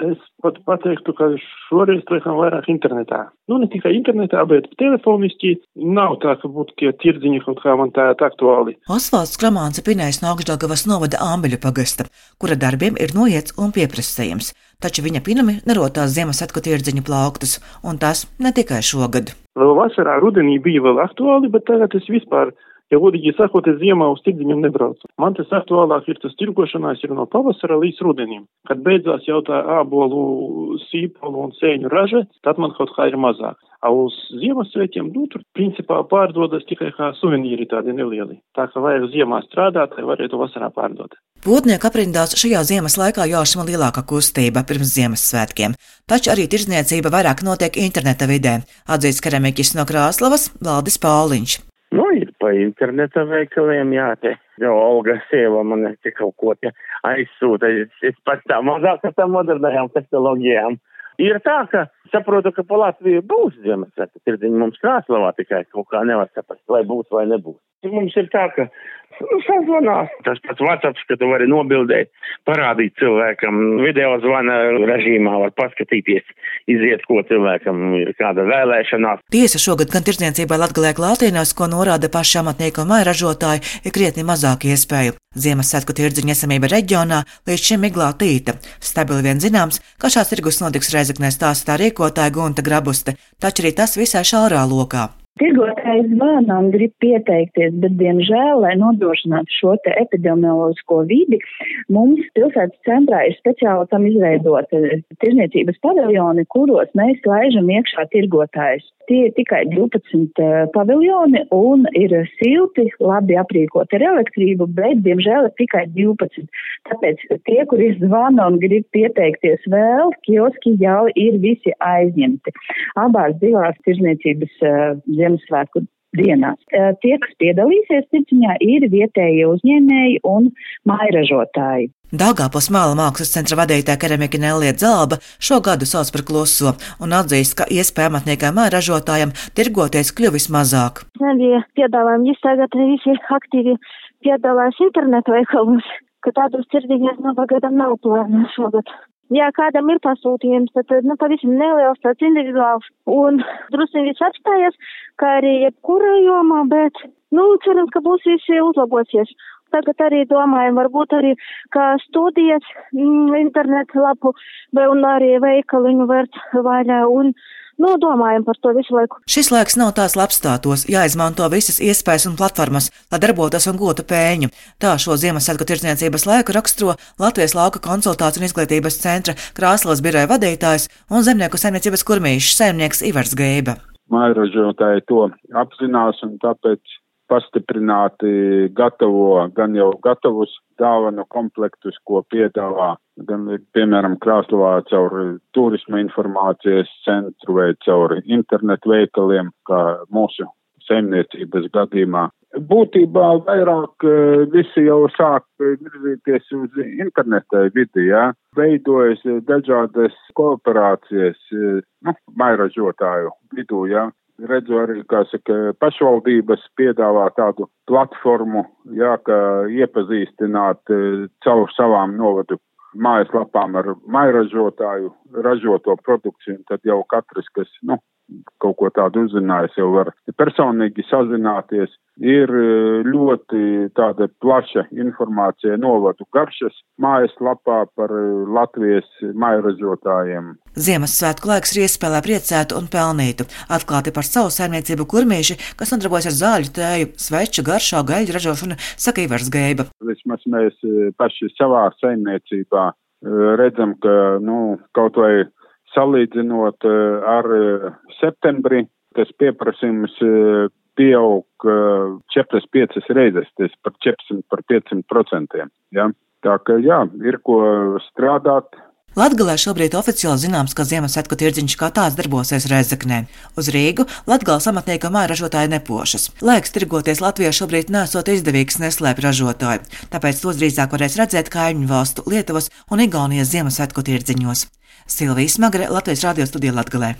Es pat pateiktu, ka šoreiz laikam vairāk internetā. Nu, ne tikai internetā, bet telefoniski nav tā, ka būtu tie tirdziņi kaut kā man tā aktuāli. Osvalds Kramāns ir pinējis no Augstdaugavas novada Āmbeļu pagasta, kura darbiem ir noiets un pieprasījums. Taču viņa pinami nerotās Ziemassvētku tirdziņu plauktus, un tas ne tikai šogad. Vēl vasarā rudenī bija vēl aktuāli, bet tagad es vispār Ja godīgi sakot, es ziemā uz tirdziņiem nebraucu. Man tas aktuālāk ir tas tirgošanās ir no pavasara līdz rudenim. Kad beidzās jau tā ābolu, sīpolu un sēņu raža, tad man kaut kā ir mazāk. A uz Ziemassvētkiem, nu, tur principā pārdodas tikai kā suvenīri tādi nelieli. Tā kā vajag ziemā strādāt, lai varētu vasarā pārdot. Potnieku aprindās šajā ziemas laikā jāšama lielāka kustība pirms Ziemassvētkiem, taču arī tirdzniecība vairāk notiek interneta vidē, atzīst keramiķis no Krāslavas Valdis Pauliņš. Nu, ir pa interneta veikaliem, jā, te jau Olga sieva man te kaut ko te aizsūta. Es, es pats tā mazāk ar tām modernajām tehnoloģijām. Ir tā, ka saprotu, ka pa Latviju būs Ziemassvētku tirdziņi mums Krāslavā tikai kaut kā nevar saprast, vai būs vai nebūs. Mums ir tā, ka nu, sazvanās. Tas pats WhatsApp, ka tu vari nobildēt, parādīt cilvēkam. Video zvana režīmā var paskatīties, iziet, ko cilvēkam ir kāda vēlēšanās. Tiesa šogad gan tirdzniecībai Latgalē klātienās, ko norāda paši amatnieki un maija ražotāji, ir krietni mazāk iespēju. Ziemassvētku tirdziņa esamība reģionā līdz šim ir glātīta. Stabili vien zināms, ka šāds tirgus notiks Reizeknē stāstā rīkotāja Gunta Grabuste, taču arī tas visai šaurā lokā. Tirgotājs zvana un grib pieteikties, bet, diemžēl, lai nodrošinātu šo te epidemioloģisko vidi, mums pilsētas centrā ir speciāli tam izveidota tirzniecības paviljoni, kuros mēs laižam iekšā tirgotājus. Tie ir tikai 12 uh, paviljoni un ir silti, labi aprīkoti ar elektrību, bet, diemžēl, ir tikai 12. Tāpēc tie, kuri zvana un grib pieteikties vēl, kioski jau ir visi aizņemti. Abās divās tirzniecības uh, Ziemassvētku dienās. Tie, kas piedalīsies tirdziņā, ir vietējie uzņēmēji un mairažotāji. Dāngāpils māla mākslas centra vadītāja keramika Nelija Zalba šo gadu sauc par kluso un atzīst, ka iespēja amatniekam ražotājam tirgoties kļuvis mazāk. Nelija piedāvājumi, jūs tagad visi aktīvi piedalās internetu veikalos, ka tādos tirdziņos nav pagaidām nav plāna šogad ja kādam ir pasūtījums, tad, nu, pavisam neliels, tāds individuāls, un drusku viss atstājas, kā arī jebkurā jomā, bet, nu, cerams, ka būs visi uzlabosies. Tagad arī domājam, varbūt arī kā studijas, mm, internetu lapu, vai un arī veikaliņu vērt vaļā, un Nu, domājam par to visu laiku. Šis laiks nav tās labstātos, jāizmanto visas iespējas un platformas, lai darbotos un gūtu pēļņu. Tā šo Ziemassvētku tirdzniecības laiku raksturo Latvijas lauka konsultāciju un izglītības centra Krāslas biroja vadītājs un zemnieku saimniecības kurmīšs saimnieks Ivars Geiba. Mairažotāji to apzinās un tāpēc pastiprināti gatavo gan jau gatavus dāvanu komplektus, ko piedāvā gan, piemēram, Krāslavā caur turisma informācijas centru vai caur internetu veikaliem, kā mūsu saimniecības gadījumā. Būtībā vairāk eh, visi jau sāk virzīties uz interneta vidi, jā. Veidojas dažādas kooperācijas, eh, nu, mairažotāju vidū, jā redzu arī, kā saka, pašvaldības piedāvā tādu platformu, jā, ka iepazīstināt e, caur savām novadu mājaslapām ar mairažotāju ražoto produkciju, un tad jau katrs, kas, nu, kaut ko tādu uzzinājis, jau var personīgi sazināties. Ir e, ļoti tāda plaša informācija novadu garšas mājaslapā par e, Latvijas mairažotājiem. Ziemassvētku laiks ir iespēja priecētu un pelnītu, atklāti par savu saimniecību kurmīši, kas nodarbojas ar zāļu tēju, sveču, garšā, gaļu ražošanu, saka Ivars Geiba. Vismaz mēs e, paši savā saimniecībā redzam, ka, nu, kaut vai salīdzinot ar septembri, tas pieprasījums pieaug 4-5 reizes, tas par 400, par 500 procentiem. Ja? Tā ka jā, ir ko strādāt. Latgalē šobrīd oficiāli zināms, ka Ziemassvētku tirdziņš kā tāds darbosies Rezeknē. Uz Rīgu Latgales amatnieka māja ražotāji nepošas. Laiks tirgoties Latvijā šobrīd nesot izdevīgs neslēpj ražotāji, tāpēc tos drīzāk varēs redzēt kaimiņu valstu Lietuvas un Igaunijas Ziemassvētku tirdziņos. Silvijas Magre, Latvijas radio studija Latgalē.